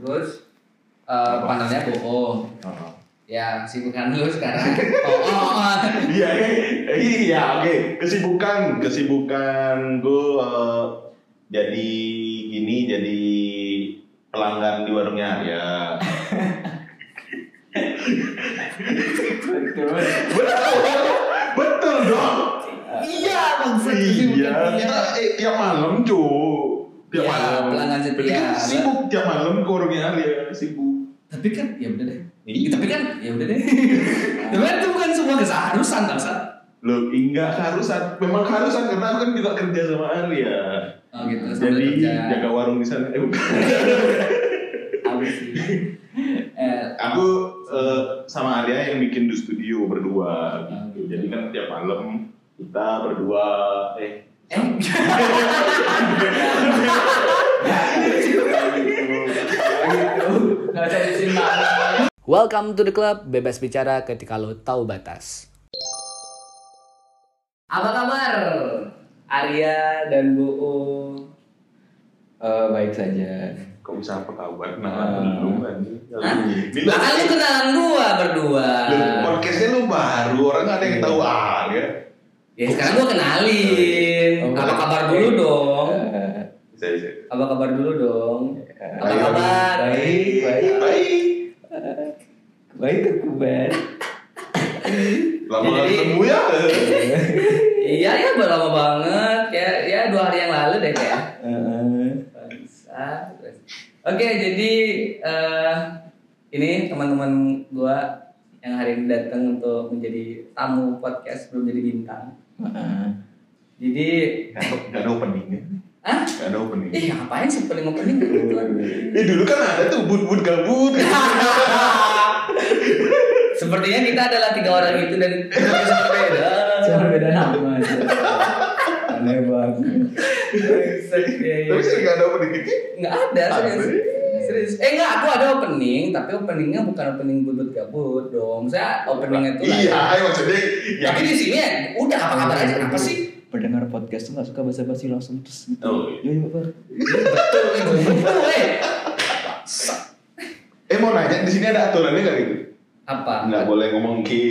terus eh panelnya Bo. Oh. Ya, sibukan lu sekarang. Oh, oh, oh. Iya, eh, iya, oke. Kesibukan, kesibukan gue eh, jadi gini, jadi pelanggan di warungnya Arya. Betul. Betul, dong. Iya, maksud Iya, kesibukan eh, tiap malam cu, tiap Iya, malam. pelanggan setia. Berarti kan Sibuk tiap malam ke warungnya Arya, sibuk. Tapi kan ya udah deh. Iya. Tapi kan ya udah deh. Tapi kan itu bukan sebuah keseharusan kan, Sat? Loh, enggak keharusan. Memang keharusan karena aku kan juga kerja sama Arya. Oh gitu, Jadi kerja. jaga warung di sana. Eh, bukan. Habis sih. Eh, Aku eh, sama Arya yang bikin di studio berdua gitu. Jadi kan tiap malam kita berdua eh eh. Nggak usah disimak. Welcome to the club, bebas bicara ketika lo tahu batas. Apa kabar? Arya dan Bu Eh, baik saja. kok bisa apa kabar? Nah, Ah. belum kan. Kan lu kenalan gua berdua. Podcastnya lu baru, orang nggak ada yang tahu Arya. Ya sekarang gua kenalin. Oh, Apa kabar dulu dong? Bisa, bisa. Apa kabar dulu dong? Apa Baik, kabar? Baik, baik. Baik. Baik aku Ben. Lama Jadi- ketemu ya. Iya ya baru lama banget. Ya ya dua hari yang lalu deh kayak. Bangsa. Oke, jadi eh, ini teman-teman gua yang hari ini datang untuk menjadi tamu podcast belum jadi bintang. Jadi, nggak ada openingnya. Ah, Nggak ada opening. ih ngapain sih paling opening gitu? Eh dulu kan ada tuh bud-bud gabut. Sepertinya kita adalah tiga orang itu dan sangat berbeda. Cuma beda nama aja. Aneh banget. Tapi sih nggak ada opening gitu. Nggak ada, serius. Serius. Eh nggak, aku ada opening, tapi openingnya bukan opening bubut gabut dong. Saya openingnya itu Iya, maksudnya ya. Tapi di sini ya, udah apa kabar aja, apa sih? Pendengar podcast tuh gak suka basa-basi langsung terus gitu. Oh, Yo yo Bar. Betul, eh, mau nanya di sini ada aturannya nggak gitu? Apa? Nggak boleh ngomong ki.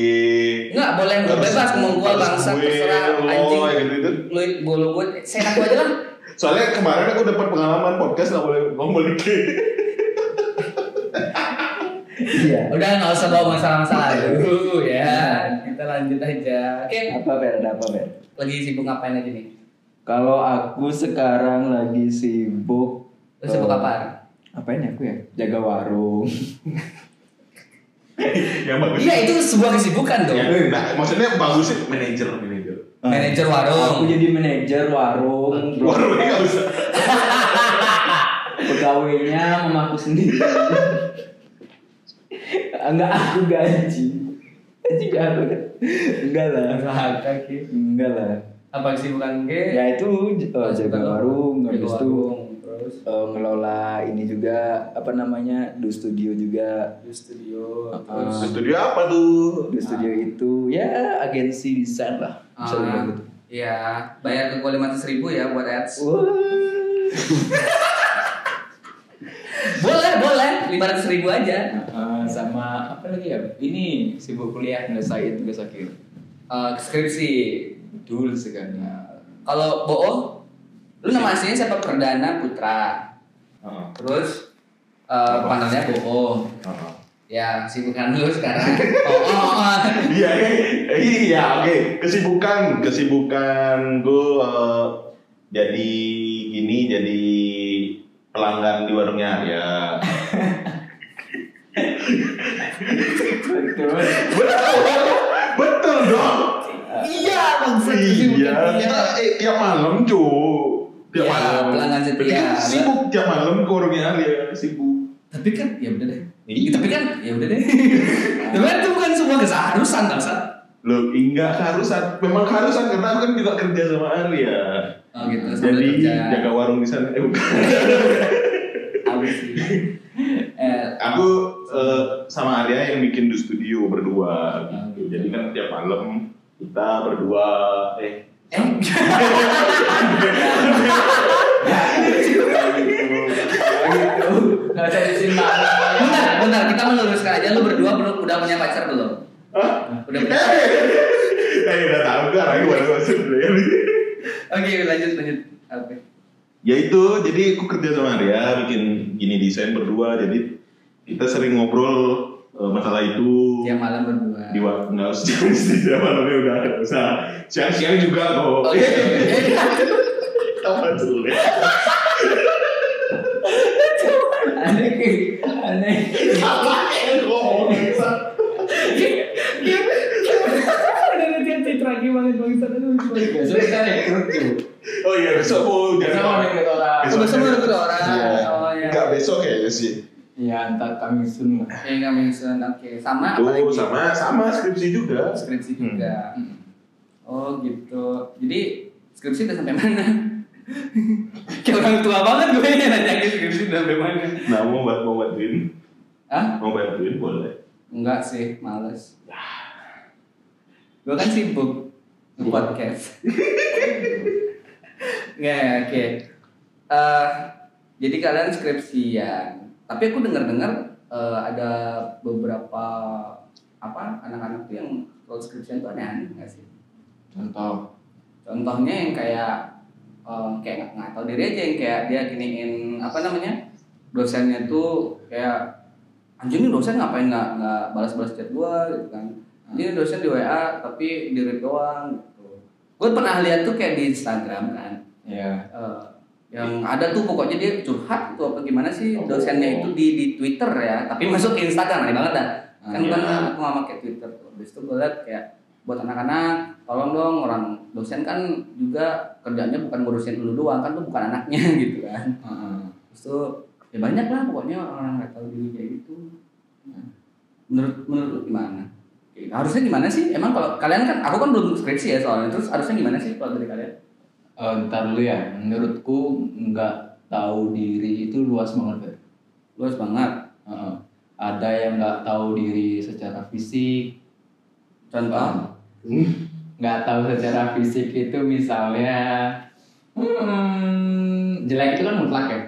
Nggak boleh, nggak Harus- bebas ngomong gua harus bangsa gue, terserah lo, anjing. gitu gitu. Lu bulu gue, saya aku aja lah. Soalnya kemarin aku dapat pengalaman podcast nggak boleh ngomong ki. Iya. Udah nggak usah bawa masalah-masalah dulu ya. Lanjut aja. Oke, Apa Ber? Ada apa Ber? lagi sibuk ngapain aja nih? Kalau aku sekarang lagi sibuk. Lu sibuk eh, apa? Apain ya aku ya? Jaga warung. Yang bagus. Iya itu sebuah kesibukan dong. Ya, nah, maksudnya bagus sih manajer manajer. Manajer Aku warung. jadi manajer warung. Warungnya nggak usah. Pegawainya memaku sendiri. Enggak aku gaji. Gaji aku. Enggak lah. Enggak lah. Apa kesibukan gue? Ya itu eh, jaga warung, habis itu terus eh, ngelola ini juga apa namanya do studio juga di studio. Ah. Terus Studio apa tuh? do studio itu ya agensi desain lah bisa Ah, dibilang gitu. Iya, bayar ke gue lima ribu ya buat ads. Boleh, boleh, lima ratus ribu aja. Ah, sama apa lagi ya? Ini sibuk kuliah ngelesain tugas akhir. Eh, skripsi. Betul sekali. Kalau Bo'o, lu nama aslinya siapa? Perdana Putra. Heeh. Terus eh panelnya Bo'o. Heeh. Ya, sibukan lu sekarang. Oh, oh, oh. Iya, iya, oke. Kesibukan, kesibukan gue eh, jadi gini, jadi pelanggan di warungnya Arya. Betul. Betul, betul dong. Iya, Iya, kita eh, tiap malam cu, tiap Ya, malam. pelanggan setia. Kan sibuk tiap malam ke warungnya Arya, sibuk. Tapi kan, ya udah deh. Iya. Tapi kan, ya udah deh. Tapi kan itu bukan sebuah keseharusan, kan, Sat? Loh, enggak keharusan. Memang keharusan karena aku kan juga kerja sama Arya. Oh gitu, Jadi kerja. jaga warung di sana. Eh, bukan. malam kita berdua eh eh. Gitu. Bentar, bentar, kita meluruskan aja lu berdua belum udah punya pacar belum? Hah? Udah punya. Eh udah tahu kan lagi baru masuk Oke, lanjut lanjut. Oke. Ya itu, jadi aku kerja sama Arya bikin gini desain berdua, jadi kita sering ngobrol eh, masalah itu Tiap malam berdua. di waktu nggak usah siang malamnya udah nggak usah siang-siang juga kok. Oh iya. Apa dulu ya? Aneh aneh. Apa yang ngomong bisa? Ada dia citra banget bangsa aduh. Besok kita rekrut tuh. Oh iya besok mau Besok mau rekrut orang. Oh, besok mau rekrut orang. Iya. Oh, iya. Nggak besok kayaknya sih. Iya, ntar kami sun lah. Oke, nggak mention. Oke, sama apa Tuh lagi? sama sama skripsi juga. Skripsi Hmm. juga. Oh gitu. Jadi skripsi udah sampai mana? Kayak orang tua banget gue yang nanya skripsi udah sampai mana? Nah mau buat mau bantuin, Hah? mau bantuin boleh. Enggak sih, males. Gue kan sibuk Iya. podcast. Nggak, oke. Eh, jadi kalian skripsian. Tapi aku dengar-dengar eh, ada beberapa apa anak-anak tuh yang skripsian tuh aneh-aneh nggak sih? Contoh. Contohnya yang kayak eh, kayak nggak nggak tahu diri aja yang kayak dia giniin apa namanya dosennya tuh kayak anjing nih dosen ngapain nggak nggak balas-balas chat gua gitu kan ini dosen di WA tapi di read doang gitu gue pernah lihat tuh kayak di Instagram kan Iya. eh, yang ada tuh pokoknya dia curhat tuh apa gimana sih Oh. dosennya itu di di Twitter ya. Tapi masuk ke Instagram aneh banget dah. Kan Iya. kan aku nggak pakai Twitter tuh. Habis itu gue liat kayak buat anak-anak tolong dong orang dosen kan juga kerjanya bukan ngurusin lu doang kan tuh bukan anaknya gitu kan. Terus tuh ya banyak lah pokoknya orang nggak tahu diri kayak gitu. Menurut menurut lu gimana? Harusnya gimana sih? Emang kalau kalian kan aku kan belum skripsi ya soalnya. Terus harusnya gimana sih kalau dari kalian Eh, ntar dulu ya, menurutku nggak tahu diri itu luas banget. Fer. luas banget. Heeh. Ada yang nggak tahu diri secara fisik, contoh? Nggak tahu secara fisik itu misalnya hmm, jelek itu kan mutlak ya?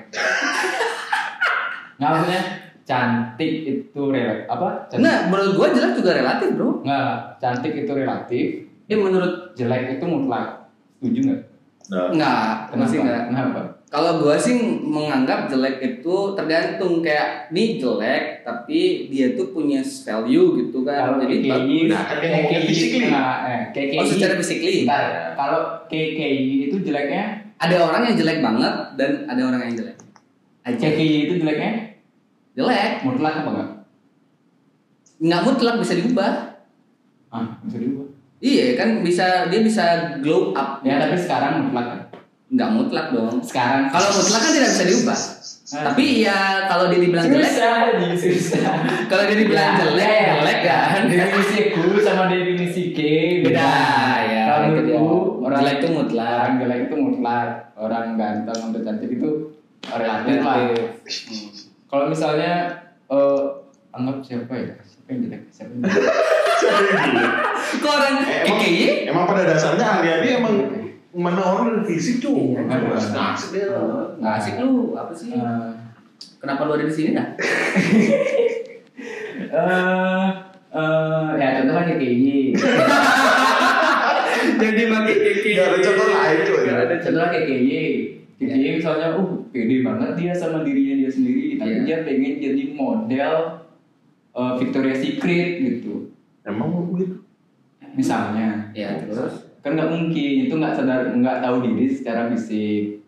Nggak maksudnya cantik itu relatif apa? Cantik, nah menurut gua jelek juga relatif bro. Nggak cantik itu relatif. Ya menurut jelek itu mutlak. Setuju nggak Nah, nggak gua sih nggak. Kenapa? Kalau gua sih menganggap jelek itu tergantung kayak ini jelek tapi dia tuh punya value gitu kan. Kalau jadi KKI bagus. Nah, kan dia ngomongin physically. nah, eh, KKI oh secara physically? Bentar, kalau KKI itu jeleknya? Ada orang yang jelek banget dan ada orang yang jelek. Aja. KKI itu jeleknya? Jelek. Mutlak apa enggak nggak mutlak bisa diubah. Ah bisa diubah iya kan bisa dia bisa glow up. Ya tapi sekarang mutlak kan? Nggak mutlak dong. Sekarang. Kalau mutlak kan tidak bisa diubah. Ah. tapi ya kalau dia dibilang jelek susah susah kalau dia dibilang Ya, jelek ya, ya. jelek kan? Definisi ku sama definisi K beda. Ya. Kalau menurutku orang jelek itu mutlak. orang jelek itu mutlak. Orang ganteng atau cantik itu relatif. Lah Relatif. kalau misalnya eh anggap siapa ya? Siapa yang jelek? Siapa yang jelek? Kok orang Eh, emang, KKI emang pada dasarnya dia emang mana orang dari fisik cuy. Iya, Nggak iya. asik dia. nggak asik lu. Apa sih? Eh, kenapa lu ada di sini dah eh eh, ya contoh kan KKI jadi makin KKI Nggak ada contoh lain cuy. Nggak ada contoh kan KKI KKI misalnya uh pede banget dia sama dirinya dia sendiri. Tapi Iya. dia pengen jadi model eh, Victoria's Secret gitu. Emang begitu? misalnya. Ya terus? Kan nggak mungkin. Itu nggak sadar nggak tahu diri secara fisik.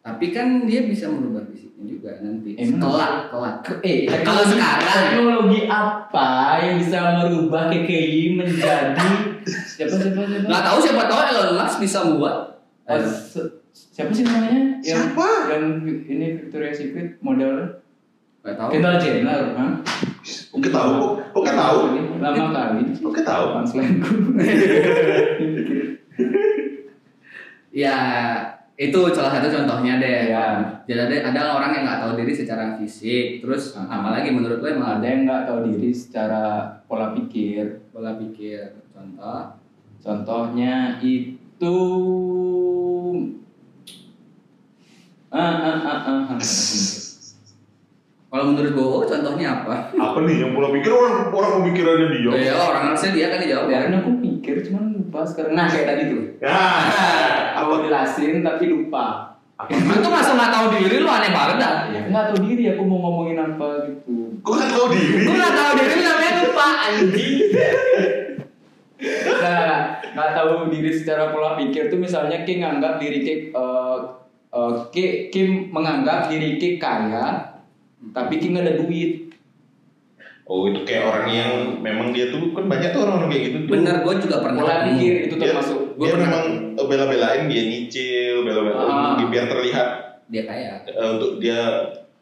Tapi kan dia bisa merubah fisiknya juga nanti. Emang? kelak kelak. Eh kalau sekarang. teknologi apa yang bisa merubah KKI menjadi siapa siapa siapa? Nggak tahu siapa tahu Elon Musk bisa buat. Oh, se- siapa sih namanya? Yang Siapa? yang ini Victoria's Secret model nggak tahu. Kendall Jenner Hah? Oke tahu, kok Oke tahu, lama kali Oke tahu. Panselku. ya itu salah satu contohnya deh Ya. jadi ada, ada orang yang nggak tahu diri secara fisik terus Ah. apalagi menurut lo emang ada yang nggak tahu diri secara pola pikir pola pikir contoh contohnya itu ah ah ah ah, ah. Kalau menurut gue, contohnya apa? Apa nih yang pola pikir orang orang pemikirannya dia? Ya orang harusnya dia kan dijawab ya. Kemarin aku pikir cuman lupa sekarang. Nah kayak tadi tuh. Ya. Aku jelasin tapi lupa. Emang tuh masa nggak tahu diri lu aneh banget dah. Ya nggak tahu diri aku mau ngomongin apa gitu. Kok nggak tahu diri? Gue nggak tahu diri namanya lupa anjing. Nah, nggak tahu diri secara pola pikir tuh misalnya Ki nganggap diri Ki eh, eh, Ki, Ki menganggap diri Ki kaya, tapi nggak ada duit. Oh itu kayak orang yang memang dia tuh kan banyak tuh orang-orang kayak gitu. tuh. Bener, gue juga pernah. Pola pikir itu Dia, termasuk. Gua dia pernah memang bela-belain dia nyicil, bela-belain Ah. biar terlihat Dia kaya. eh, untuk dia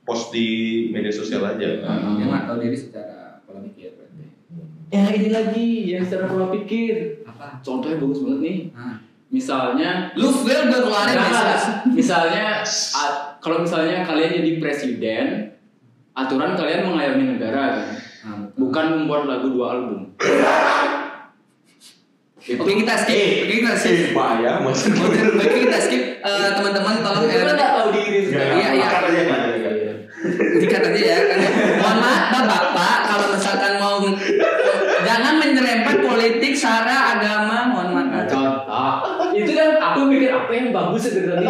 post di media sosial aja. Ah. Dia nggak tahu diri secara pola pikir berarti. Ya ini lagi yang secara pola pikir. Apa? Contohnya bagus banget nih. Nah. Misalnya Lu fail udah bisnis. misalnya a- kalau misalnya kalian jadi presiden, aturan kalian mengayomi negara kan? Betul. bukan membuat lagu dua album. Itu Oke kita skip. Oke kita skip. Eh, bahaya mas. Oke oke, kita skip. Eh, Teman-teman tolong itu kan eh, nggak tahu diri sebenarnya. Iya, iya. Aja. dikat aja ya kan. Mohon maaf bapak kalau misalkan mau jangan menyerempet politik, sara, agama, mohon maaf. Contoh, itu kan aku mikir apa yang bagus ya dari tadi.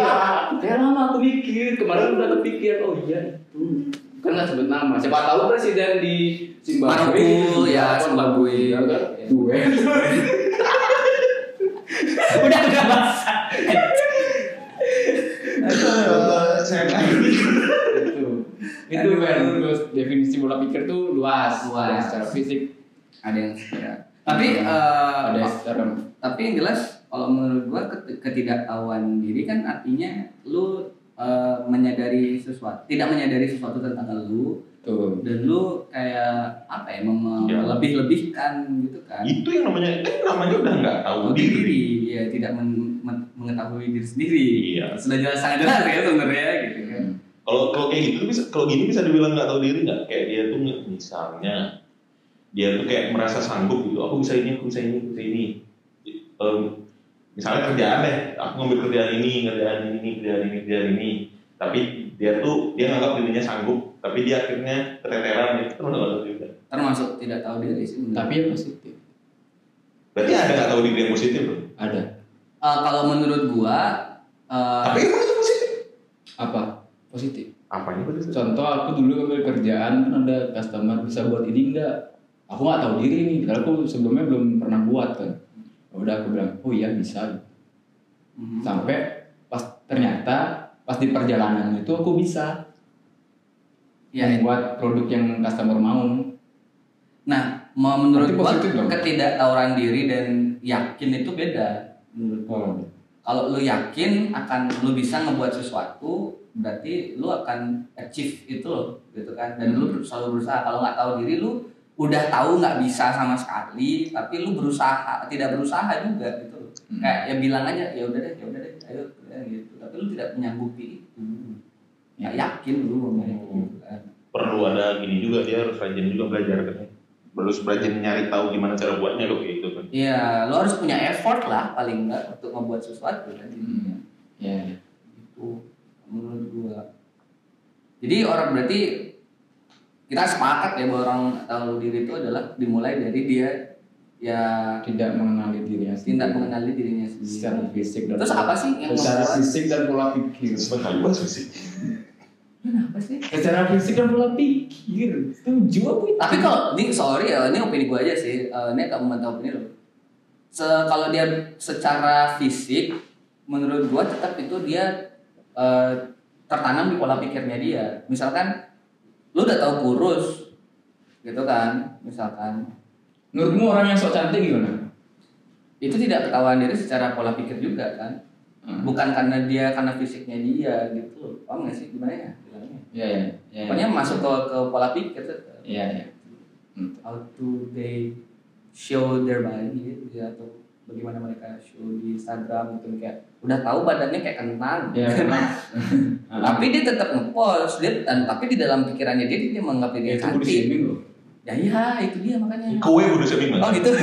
Kayak lama aku mikir, kemarin udah kepikir, oh iya itu. Kan nggak sebut nama. Siapa tahu presiden di Zimbabwe. Ya, Zimbabwe. Ya kan? Duet. udah udah basah. Itu kan terus definisi pola pikir tuh luas, Luas. Secara fisik Ada yang secara. Tapi eh, ada yang secara tapi yang jelas kalau menurut gua ket- ketidaktahuan diri kan artinya lu eh, menyadari sesuatu, tidak menyadari sesuatu tentang lu tuh dan lu kayak apa ya mem- Iya. melebih-lebihkan gitu kan. itu yang namanya kan namanya udah nggak tahu Tahu diri. diri, ya tidak men- men- mengetahui diri sendiri. Iya. Sudah jelas sangat jelas ya sebenarnya gitu kan. Kalau kalau kayak gitu bisa kalau gini bisa dibilang nggak tahu diri nggak? Kayak dia tuh misalnya dia tuh kayak merasa sanggup gitu. Aku bisa ini, aku bisa ini, aku bisa ini. Em, misalnya kerjaan deh, aku ngambil kerjaan ini, kerjaan ini, kerjaan ini, kerjaan ini. Tapi dia tuh dia nganggap dirinya sanggup, tapi dia akhirnya keteteran gitu. Terus nggak tahu diri. Termasuk tidak tahu diri sih. tapi yang positif Berarti ada nggak tahu diri yang positif loh. ada Eh, kalau menurut gua eh, Tapi emang itu positif. apa positif Apanya positif? contoh aku dulu ambil kerjaan kan ada customer bisa buat ini enggak aku nggak tahu diri nih karena aku sebelumnya belum pernah buat kan udah aku bilang oh iya bisa mhm. sampai pas ternyata pas di perjalanan itu aku bisa ya, membuat produk yang customer mau Nah, mau menurut gua ketidaktahuan diri dan yakin itu beda. Menurut gua. oh Kalau lu yakin akan lu bisa ngebuat sesuatu, berarti lu akan achieve itu loh, gitu kan. Dan lu selalu berusaha. Kalau nggak tahu diri lu udah tahu nggak bisa sama sekali, tapi lu berusaha, tidak berusaha juga gitu. Hmm. Kayak ya bilang aja, ya udah deh, ya udah deh, ayo ya, gitu. Tapi lu tidak menyanggupi itu. Nggak yakin lu ngomongnya gitu kan. Perlu ada gini juga dia harus rajin juga belajar kan. Harus belajar nyari tahu gimana cara buatnya loh kayak gitu kan. Iya, lo harus punya effort lah paling enggak untuk membuat sesuatu kan jadinya. ya Itu menurut gua. Jadi orang berarti kita sepakat ya bahwa orang tahu diri itu adalah dimulai dari dia ya tidak mengenali dirinya tidak mengenali dirinya secara sendiri. fisik dan Terus apa sih yang secara membuat fisik dan pola pikir Sebentar bahas fisik. kenapa sih? secara fisik dan pola pikir setuju aku itu Tapi kalau ini sorry ya, ini opini gua aja sih. Eh, ini kamu mantau opini lo. Se kalau dia secara fisik, menurut gua tetap itu dia eh, tertanam di pola pikirnya dia. Misalkan lu udah tahu kurus, gitu kan? Misalkan menurutmu orang yang sok cantik gimana itu tidak ketahuan diri secara pola pikir juga kan? Hmm. Bukan karena dia karena fisiknya dia gitu loh. Paham nggak sih gimana ya? bilangnya? ya ya ya Pokoknya masuk ke, ke pola pikir tetap. ya ya how to they show their body gitu ya atau bagaimana mereka show di Instagram gitu kayak udah tahu badannya kayak kentang ya tapi dia tetap ngepost dia dan tapi di dalam pikirannya dia dia menganggap Ya, dia itu body cantik shaming loh. Ya iya itu dia makanya. Kowe udah shaming oh gitu.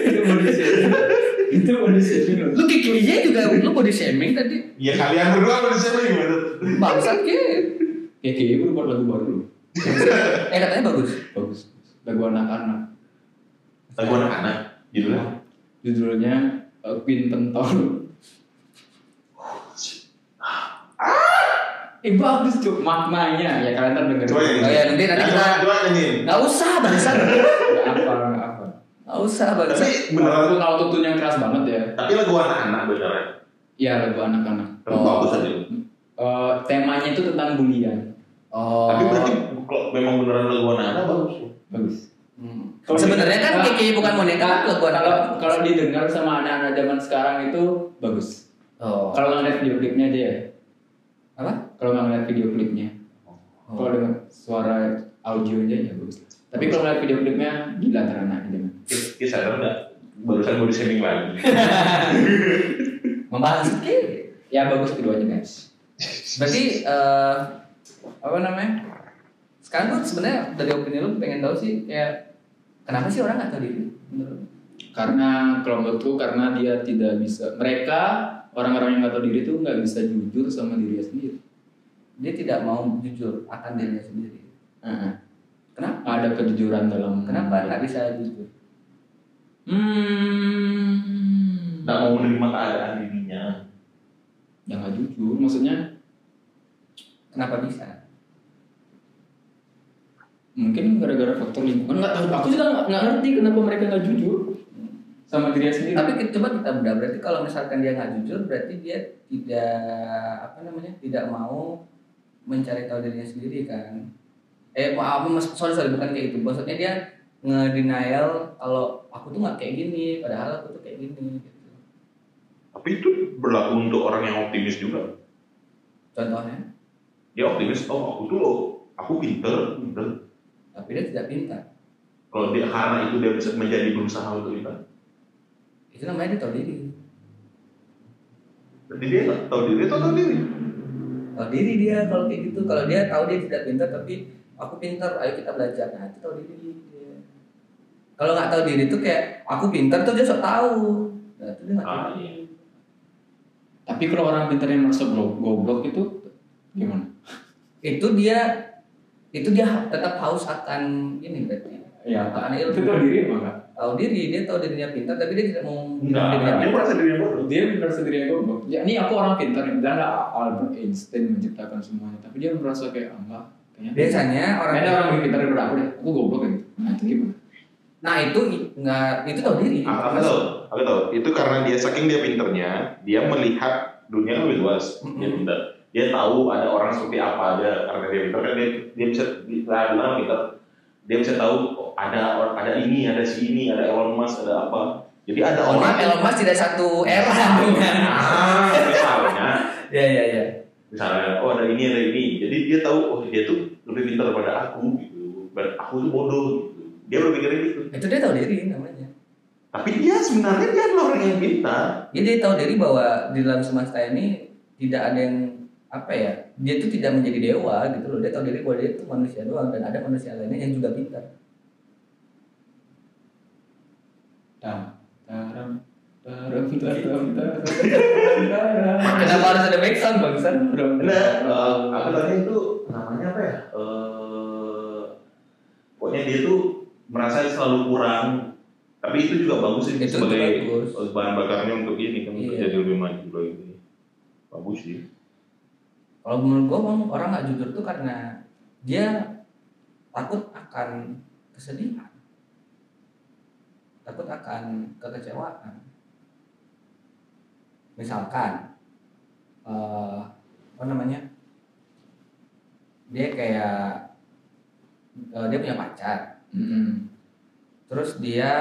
Itu body shaming. Itu body shaming loh lu kayak Kylie juga lu body shaming tadi. Ya kalian berdua udah shaming bangsat ke KKI baru buat lagu baru. Eh katanya bagus. Bagus. Lagu anak-anak. Lagu anak-anak judulnya. Judulnya uh, Queen Pentol. Eh bagus cuk maknanya ya kalian ntar dengerin. Coba. Oh, ya, nanti- nanti kita- coba nyanyi. nggak usah bangsa Nggak apa nggak apa. nggak usah bangsa Tapi Beneran tuh kalau tutun yang keras banget ya. Tapi lagu anak-anak beneran. Iya lagu anak-anak. Oh. bagus aja. Eh, temanya itu tentang bulian. oh Tapi berarti kalau memang beneran lagu anak-anak bagus. Bagus. Hmm. Sebenarnya kan di- Kiki bukan boneka lagu anak Kalau kalau didengar sama anak-anak zaman sekarang itu bagus. oh Kalau ngeliat video klipnya aja ya. apa Kalau ngeliat video klipnya. Oh. Kalau dengar suara audionya ya bagus. Tapi kalau ngeliat video klipnya gila terana dengan. Kita sadar nggak? Barusan mau di-shaming lagi. membahas Kiki Ya bagus keduanya guys. berarti eh, apa namanya sekarang tuh sebenarnya dari opini lu pengen tahu sih kayak kenapa sih orang nggak tahu diri? Karena kalau menurutku karena dia tidak bisa. Mereka orang-orang yang nggak tahu diri itu nggak bisa jujur sama dirinya sendiri. dia tidak mau jujur akan dirinya sendiri Heeh. kenapa Ada kejujuran dalam. kenapa nggak bisa jujur Hmm. Nggak mau menerima keadaan dirinya. Ya nggak jujur. Maksudnya kenapa bisa mungkin gara-gara faktor lingkungan nggak tahu. Aku juga nggak ngerti kenapa mereka nggak jujur sama dirinya sendiri. tapi kita- coba kita bedah berarti kalau misalkan dia nggak jujur berarti dia tidak apa namanya tidak mau mencari tahu dirinya sendiri kan eh maaf mas sorry sorry bukan kayak gitu maksudnya dia ngedenial kalau aku tuh nggak kayak gini padahal aku tuh kayak gini gitu. Tapi itu berlaku untuk orang yang optimis juga. contohnya Dia optimis, oh aku tuh loh, aku pinter, pinter. Tapi dia tidak pintar Kalau dia karena itu dia bisa menjadi berusaha untuk itu. itu namanya dia tahu diri Jadi dia nggak tahu diri atau tahu diri. tahu diri dia kalau kayak gitu kalau dia tahu dia tidak pintar tapi aku pintar ayo kita belajar nah itu tahu diri dia kalau nggak tahu diri tuh kayak aku pintar tuh dia sok tahu nah itu dia nggak tahu Ah, diri. iya. Tapi kalau orang pintar yang merasa go- goblok itu gimana? itu dia itu dia tetap haus akan ini berarti Ya, akan ilmu itu tahu diri nggak? tahu diri dia tahu dirinya pintar tapi dia tidak mau dirinya dia pintar merasa dirinya bodoh. Dia merasa dirinya goblok. Ya, ini aku orang pintar. Dan nggak Albert Einstein menciptakan semuanya. Tapi dia merasa kayak ah, enggak. Kayaknya biasanya orang ada orang lebih pintar daripada aku deh. Aku goblok gitu. Nah itu gimana? nah itu nggak itu tahu diri Aku aku tahu, aku tahu. Itu karena dia saking dia pinternya, dia melihat dunia lebih luas. Dia pintar. Dia tahu ada orang seperti apa aja karena dia pintar kan dia dia bisa dia bilang pintar. Dia bisa tahu oh, ada orang ada ini, ada si ini, ada Elon Musk, ada apa. Jadi ada orang Elon Musk tidak satu era dengan Ah, misalnya, ya ya ya misalnya, oh ada ini, ada ini. Jadi dia tahu, oh dia tuh lebih pintar daripada aku gitu. Dan aku tuh bodoh gitu. Dia berpikir gitu. itu dia tahu diri namanya Tapi dia sebenarnya dia adalah orang yang pintar. Jadi dia tahu diri bahwa di dalam semesta ini tidak ada yang apa ya dia tuh tidak menjadi dewa gitu loh dia tahu diri bahwa dia itu manusia doang dan ada manusia lainnya yang juga pintar Tam, taram, taram, taram, taram, taram. kenapa harus ada back sound bangsan Nah, eh, aku tanya itu namanya apa ya? Eh, pokoknya dia tuh merasa selalu kurang. Tapi itu juga bagus sih Itu sebagai bagus. bahan bakarnya untuk ini kan untuk Iya. jadi lebih maju lagi. Bagus sih. Kalau menurut gua orang orang nggak jujur tuh karena dia takut akan kesedihan takut akan kekecewaan misalkan eh, apa namanya dia kayak eh, dia punya pacar Mm-mm. terus dia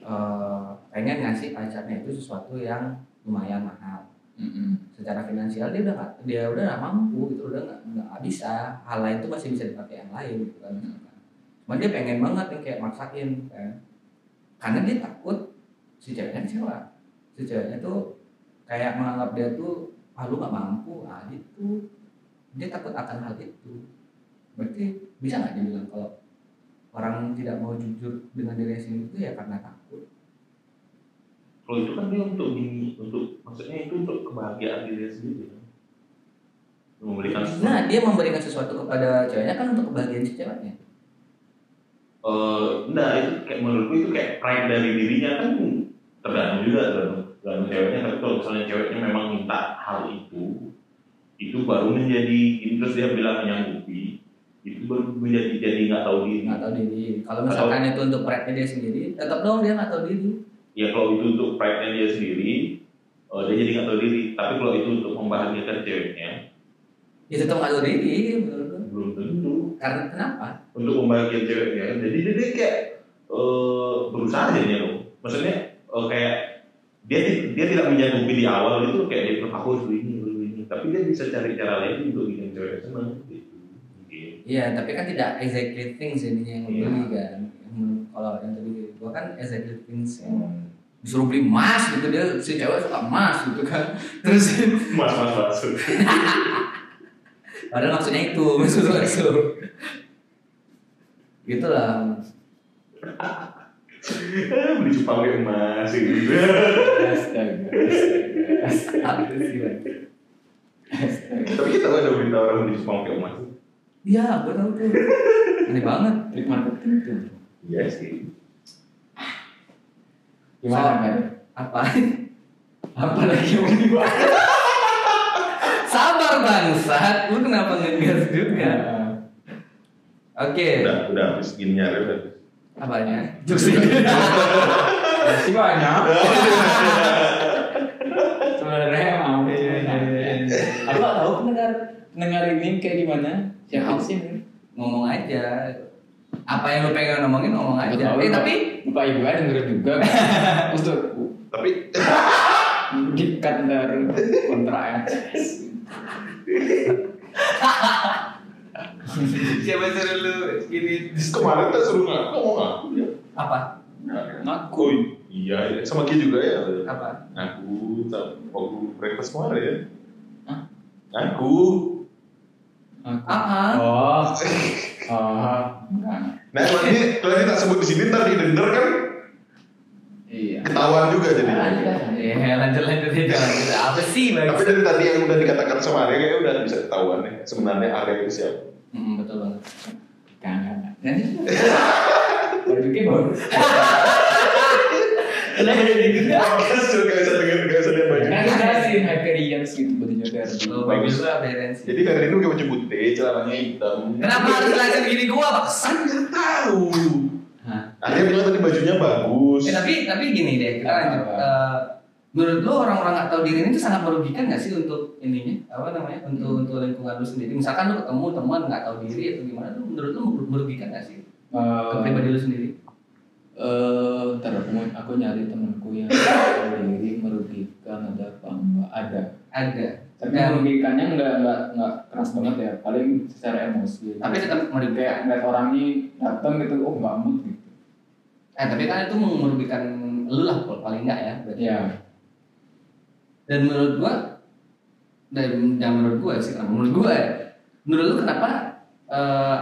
eh, pengen ngasih pacarnya itu sesuatu yang lumayan mahal Mm-mm. Secara finansial dia udah nggak dia udah nggak mampu gitu udah nggak nggak bisa. Hal lain tuh masih bisa dipakai yang lain gitu kan cuma dia pengen banget yang kayak maksain kan. Karena dia takut si ceweknya kecewa. Si ceweknya tuh kayak menganggap dia tuh ah lu nggak mampu ah gitu. Dia takut akan hal itu. Berarti bisa nggak dibilang kalau orang tidak mau jujur dengan dirinya sendiri itu ya karena takut Kalau itu kan dia untuk ini, untuk maksudnya itu untuk kebahagiaan diri sendiri. kan. memberikan sesuatu. Nah, dia memberikan sesuatu kepada ceweknya kan untuk kebahagiaan si ceweknya. Eh, enggak itu kayak menurutku itu kayak pride dari dirinya kan tergantung juga tergantung, tergantung ceweknya tapi kalau misalnya ceweknya memang minta hal itu itu baru menjadi ini terus dia bilang menyanggupi itu baru menjadi jadi nggak tahu diri Nggak tahu diri. Kalau misalkan itu untuk pride dia sendiri, tetap dong dia nggak tahu diri. Ya kalau itu untuk pride nya dia sendiri eh, dia jadi nggak tahu diri tapi kalau itu untuk membahagiakan ceweknya Ya tetap nggak tahu diri belum tentu Karena kenapa? untuk membahagiakan ceweknya jadi dia, dia kayak eh, berusaha jadinya loh maksudnya eh, kayak dia dia tidak menyanggupi di awal itu kayak dia aku harus harus begini tapi dia bisa cari cara lain untuk bikin cewek senang gitu. Iya, tapi kan tidak exactly things ini yang Iya. beli kan. Yang- Kalau yang tadi gua kan exactly things yang disuruh beli emas gitu dia si cewek suka emas gitu kan. Terus mas mas mas padahal maksudnya itu maksud gua itu. Gitu lah. Eh, beli cupang kayak emas gitu Astaga. Astaga. Tapi kita nggak ada berita orang beli cupang kayak emas Iya, gua tahu tuh. Aneh banget. Trik marketing tuh. Iya sih Gimana kan? Apa? Apa lagi yang mau dibahas? Sabar bangsat, lu kenapa ngegas juga? Oke, udah udah habis gini nyari udah apanya? Masih banyak. Sebenarnya mau. Iya, iya, iya. Aku nggak tahu pendengar pendengar ini kayak gimana. Siapa Ya. sih? Ngomong aja. Apa yang lu pengen ngomongin ngomong aja. Tahu, Eh tapi Bapak Ibu ada denger juga. Untuk tapi dikat dari kontrak siapa suruh lu ini kemarin tak suruh ngaku ngomong ngaku ya apa? ngaku. Oh iya, iya. sama Ki juga ya. Apa? Ngaku, sama waktu breakfast kemarin ya. Hah? Ngaku. Ngaku. Ah, Oh. Enggak. Nah kalau ini kalau ini tak sebut di sini ntar didengar kan Iya. ketahuan juga jadi. Ya lanjut lanjut aja. Apa sih bang? Tapi dari tadi yang udah dikatakan sama Arya kayaknya udah bisa ketahuan nih sebenarnya Arya itu siapa. Hmm, betul banget. Kangen. Nanti Baju bagus. kenapa jadi gitu? Podcast juga bisa dengar Kan jelasin Hyperion gitu bajunya Ferdi. Oh, bagus lah beres. Jadi Ferdi itu pakai baju putih, celananya hitam. Kenapa harus langsung gini gua Kan baksan? nggak tahu. Hah? Arya bilang tadi bajunya bagus. Eh, tapi tapi gini deh, kita lanjut. Eh, menurut lo orang-orang nggak tahu diri ini tuh sangat merugikan nggak sih untuk ininya apa namanya untuk untuk lingkungan lu sendiri misalkan lu ketemu teman nggak tahu diri atau gimana tuh menurut lu merugikan nggak sih ke pribadi lu sendiri Eh, ntar aku, aku nyari temanku yang tahu diri merugikan ada apa enggak ada. ada. Tapi Dan- merugikannya enggak enggak enggak keras banget ya, paling secara emosi. tapi tetap merugikan. Kayak ngeliat orang ini datang gitu, oh nggak mood gitu. eh tapi kan itu merugikan lu lah paling nggak ya berarti. Ya, dan menurut gua dan, dan menurut gua sih kenapa menurut gua ya menurut lu kenapa eh,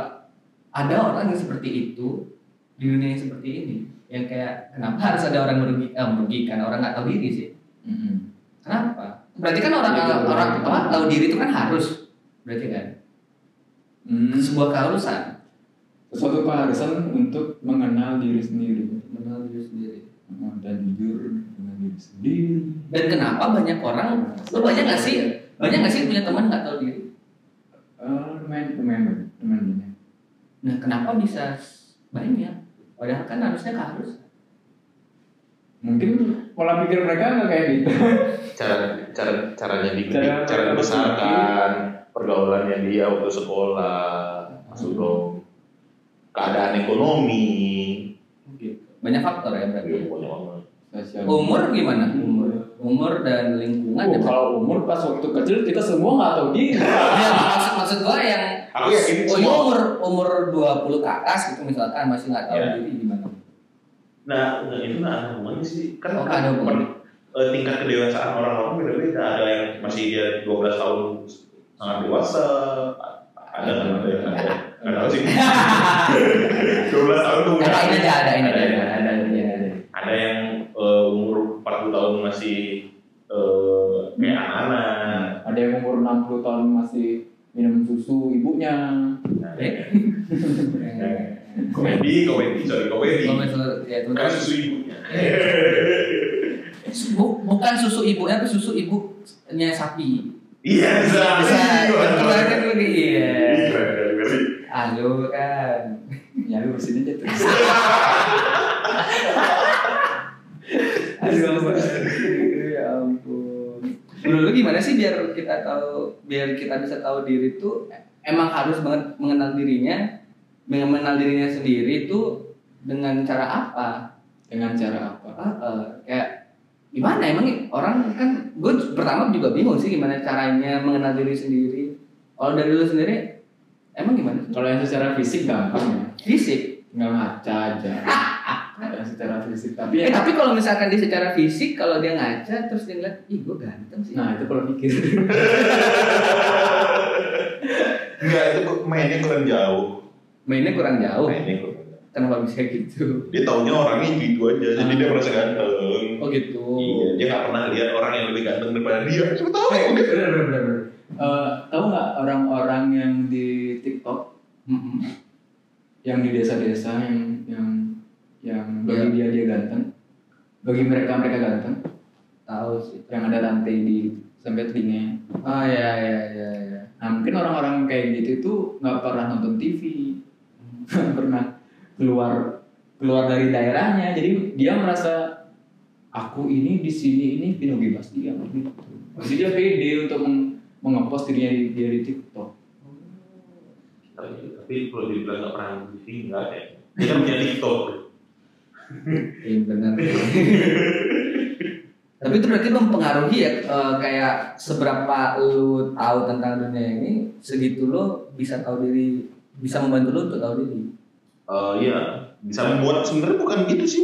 ada orang yang seperti itu di dunia yang seperti ini? Yang kayak kenapa harus ada orang merugi, eh, merugikan? Orang nggak tahu diri sih Mm-mm. kenapa? Berarti kan orang orang, orang apa tahu diri itu kan harus berarti kan? Hmm, sebuah keharusan. Sesuatu keharusan untuk mengenal diri sendiri. Mengenal diri sendiri. Dan jujur dengan diri sendiri. dan kenapa banyak orang lu banyak nggak sih? Banyak nggak sih punya teman nggak tahu diri? Eh, lumayan lumayan banyak, lumayan banyak. nah kenapa bisa banyak? Padahal kan harusnya keharusan Mungkin pola pikir mereka nggak kayak gitu. Cara cara caranya dididik, Cara- cara, dibesarkan, pergaulannya dia waktu sekolah, masuk dong. Keadaan ekonomi, gitu. Banyak faktor ya berarti. Ya, banyak banget. Umur gimana? Umur. Umur dan lingkungan Oh, ya, kalau umur pas waktu kecil kita semua nggak tahu diri. ya, maksud maksud gua yang Aku oh ini semua- umur umur 20 ke atas gitu misalkan masih nggak tahu Ya. diri gimana Nah, nah, itu nggak ada hubungannya sih. Kan Oh, nggak ada eh, tingkat kedewasaan orang-orang beda-beda. Ada yang masih dia 12 tahun sangat dewasa. Ada kan ada yang ada. Nggak tahu sih. 12 tahun tuh udah. ada ini ada ada ada Ada ada yang- ada ada yang eh, umur 40 tahun masih eh, kayak anak-anak. Ada yang umur 60 tahun masih komedi komedi sorry komedi ya bukan susu ibunya Bu- bukan susu ibunya tapi susu ibunya sapi. iya Bisa, bisa kemarin kan gue iya. Keren, keren. Aduh kan. Ya lu sini aja terus. Aduh ya ampun. Menurut lu gimana sih biar kita tahu biar kita bisa tahu diri tuh emang harus banget mengenal dirinya mengenal dirinya sendiri tuh dengan cara apa? Dengan cara apa? Ah, eh, kayak gimana emang orang kan gue pertama juga bingung sih gimana caranya mengenal diri sendiri. Kalau dari lu sendiri emang gimana? Kalau yang secara fisik gampang ya. Fisik. Tinggal ngaca aja. yang secara fisik. Tapi Eh ya, tapi kalau misalkan dia secara fisik kalau dia ngaca terus dia ngeliat, ih gue ganteng sih. nah itu kalau pikir. enggak itu mainnya kurang jauh mainnya kurang jauh. mainnya kurang Kenapa bisa gitu? dia taunya orangnya gitu aja jadi Ah. dia merasa ganteng Oh gitu. iya dia nggak pernah lihat orang yang lebih ganteng daripada dia siapa tahu Eh, dia bener, bener, bener. Eh, tahu nggak orang-orang yang di TikTok yang di desa-desa yang yang yang bagi dia dia ganteng bagi mereka mereka ganteng Tahu sih. yang ada rantai di sampai telinganya Oh ya ya ya ya. nah mungkin orang-orang kayak gitu itu nggak pernah nonton TV pernah keluar keluar dari daerahnya. Jadi dia merasa aku ini di sini ini Vino bebas dia. Jadi dia pede untuk meng- mengepost dirinya di, dia di TikTok. Tapi kalau dibilang nggak pernah nonton TV nggak ya dia kan punya TikTok. Iya benar. Tapi itu berarti mempengaruhi ya eh, kayak seberapa lu tahu tentang dunia ini segitu lo bisa tahu diri bisa membantu lo untuk tahu diri. Eh, iya. Bisa membuat sebenarnya bukan gitu sih.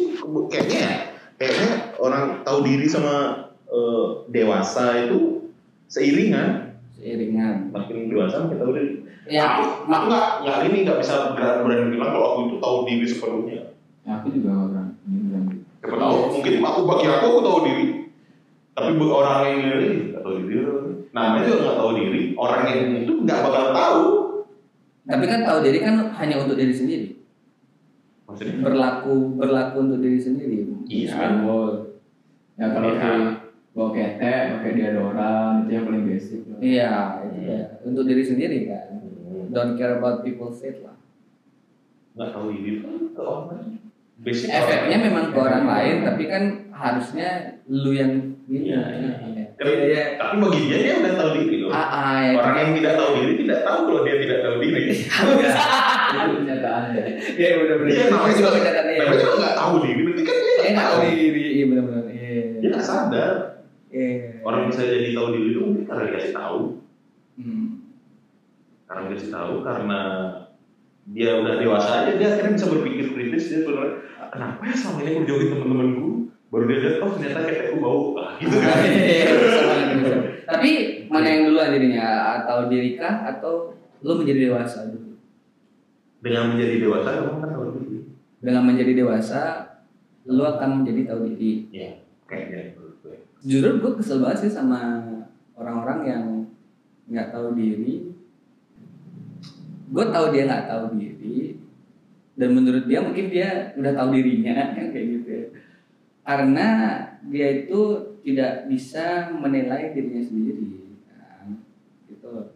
Kayaknya ya. kayaknya orang tahu diri sama eh, dewasa itu seiringan. Seiringan. makin dewasa makin tahu diri. Ya, aku aku nggak nggak ini nggak bisa berani berani bilang kalau aku itu tahu diri sepenuhnya. Ya, aku juga pernah bilang gitu siapa tahu mungkin aku bagi aku aku tahu diri. Tapi buat orang yang diri nggak tahu diri. Namanya juga nggak tahu diri. Orang yang itu nggak bakal tahu tapi kan tahu diri kan hanya untuk diri sendiri. maksudnya Berlaku berlaku untuk diri sendiri. iya Betul. ya kalau Iya. tuh bawa ketek pakai deodoran itu yang paling basic. Iya, itu ya. Untuk diri sendiri kan. Don't care about people's fate lah. nggak tahu kan ke orang basic Efeknya memang ke orang lain, tapi kan harusnya lu yang gitu. Iya, iya. Iya, iya. tapi bagi dia dia udah tahu diri loh Ah, ah, ya. orang yang tidak tahu diri tidak tahu kalau dia tidak tahu diri itu kenyataannya Iya, benar-benar. Dia namanya juga kenyataan iya. namanya juga nggak tahu diri berarti kan dia nggak tahu diri, iya benar-benar. Iya. dia nggak sadar Iya. orang bisa jadi tahu diri itu mungkin karena dikasih tahu Hmm. karena dikasih tahu karena dia udah dewasa aja dia akhirnya bisa berpikir kritis dia sebenarnya kenapa ya selama ini aku jauhin teman-temanku baru dia lihat oh ternyata ketekku bau ah, gitu kan. Tapi mana yang duluan dirinya? Atau dirikah atau lu menjadi dewasa dulu? dengan menjadi dewasa kamu kan tahu diri Dengan menjadi dewasa, lu akan menjadi tahu diri. ya kayaknya menurut gue Jujur gue kesel banget sih sama orang-orang yang nggak tahu diri. Gue tahu dia nggak tahu diri, dan menurut dia mungkin dia udah tahu dirinya kan kayak gitu ya. Karena dia itu tidak bisa menilai dirinya sendiri, kan? gitu.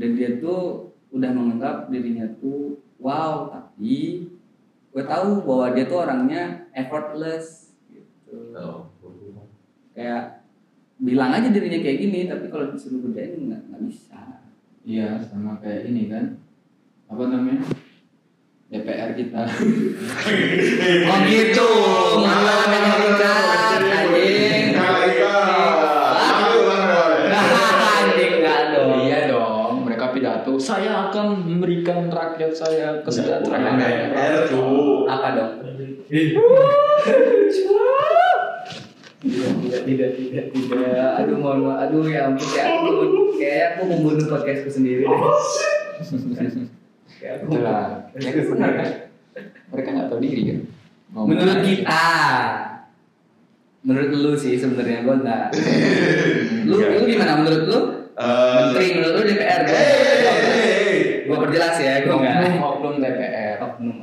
Dan dia tuh udah menganggap dirinya tuh wow, tapi gue tahu bahwa dia tuh orangnya effortless gitu Oh. kayak bilang aja dirinya kayak gini tapi kalau disuruh kerjain nggak nggak bisa iya sama kayak ini kan apa namanya DPR kita. Oh gitu. Malah dengan kita anjing anjing nggak dong iya dong mereka pidato saya akan memberikan rakyat saya kesejahteraan. Apa dong? Tidak tidak tidak tidak. Aduh mohon maaf. Aduh ya ampun kayak aku kayak aku membunuh podcastku sendiri deh. Aku- itulah. Ya kan benar kan? Mereka nggak tahu diri kan? Ngomong. Menurut kita. Menurut lu sih sebenarnya gue enggak lu lu gimana? Menurut lu? Menteri menurut lu DPR gue perjelas ya gue nggak. oknum oknum DPR oknum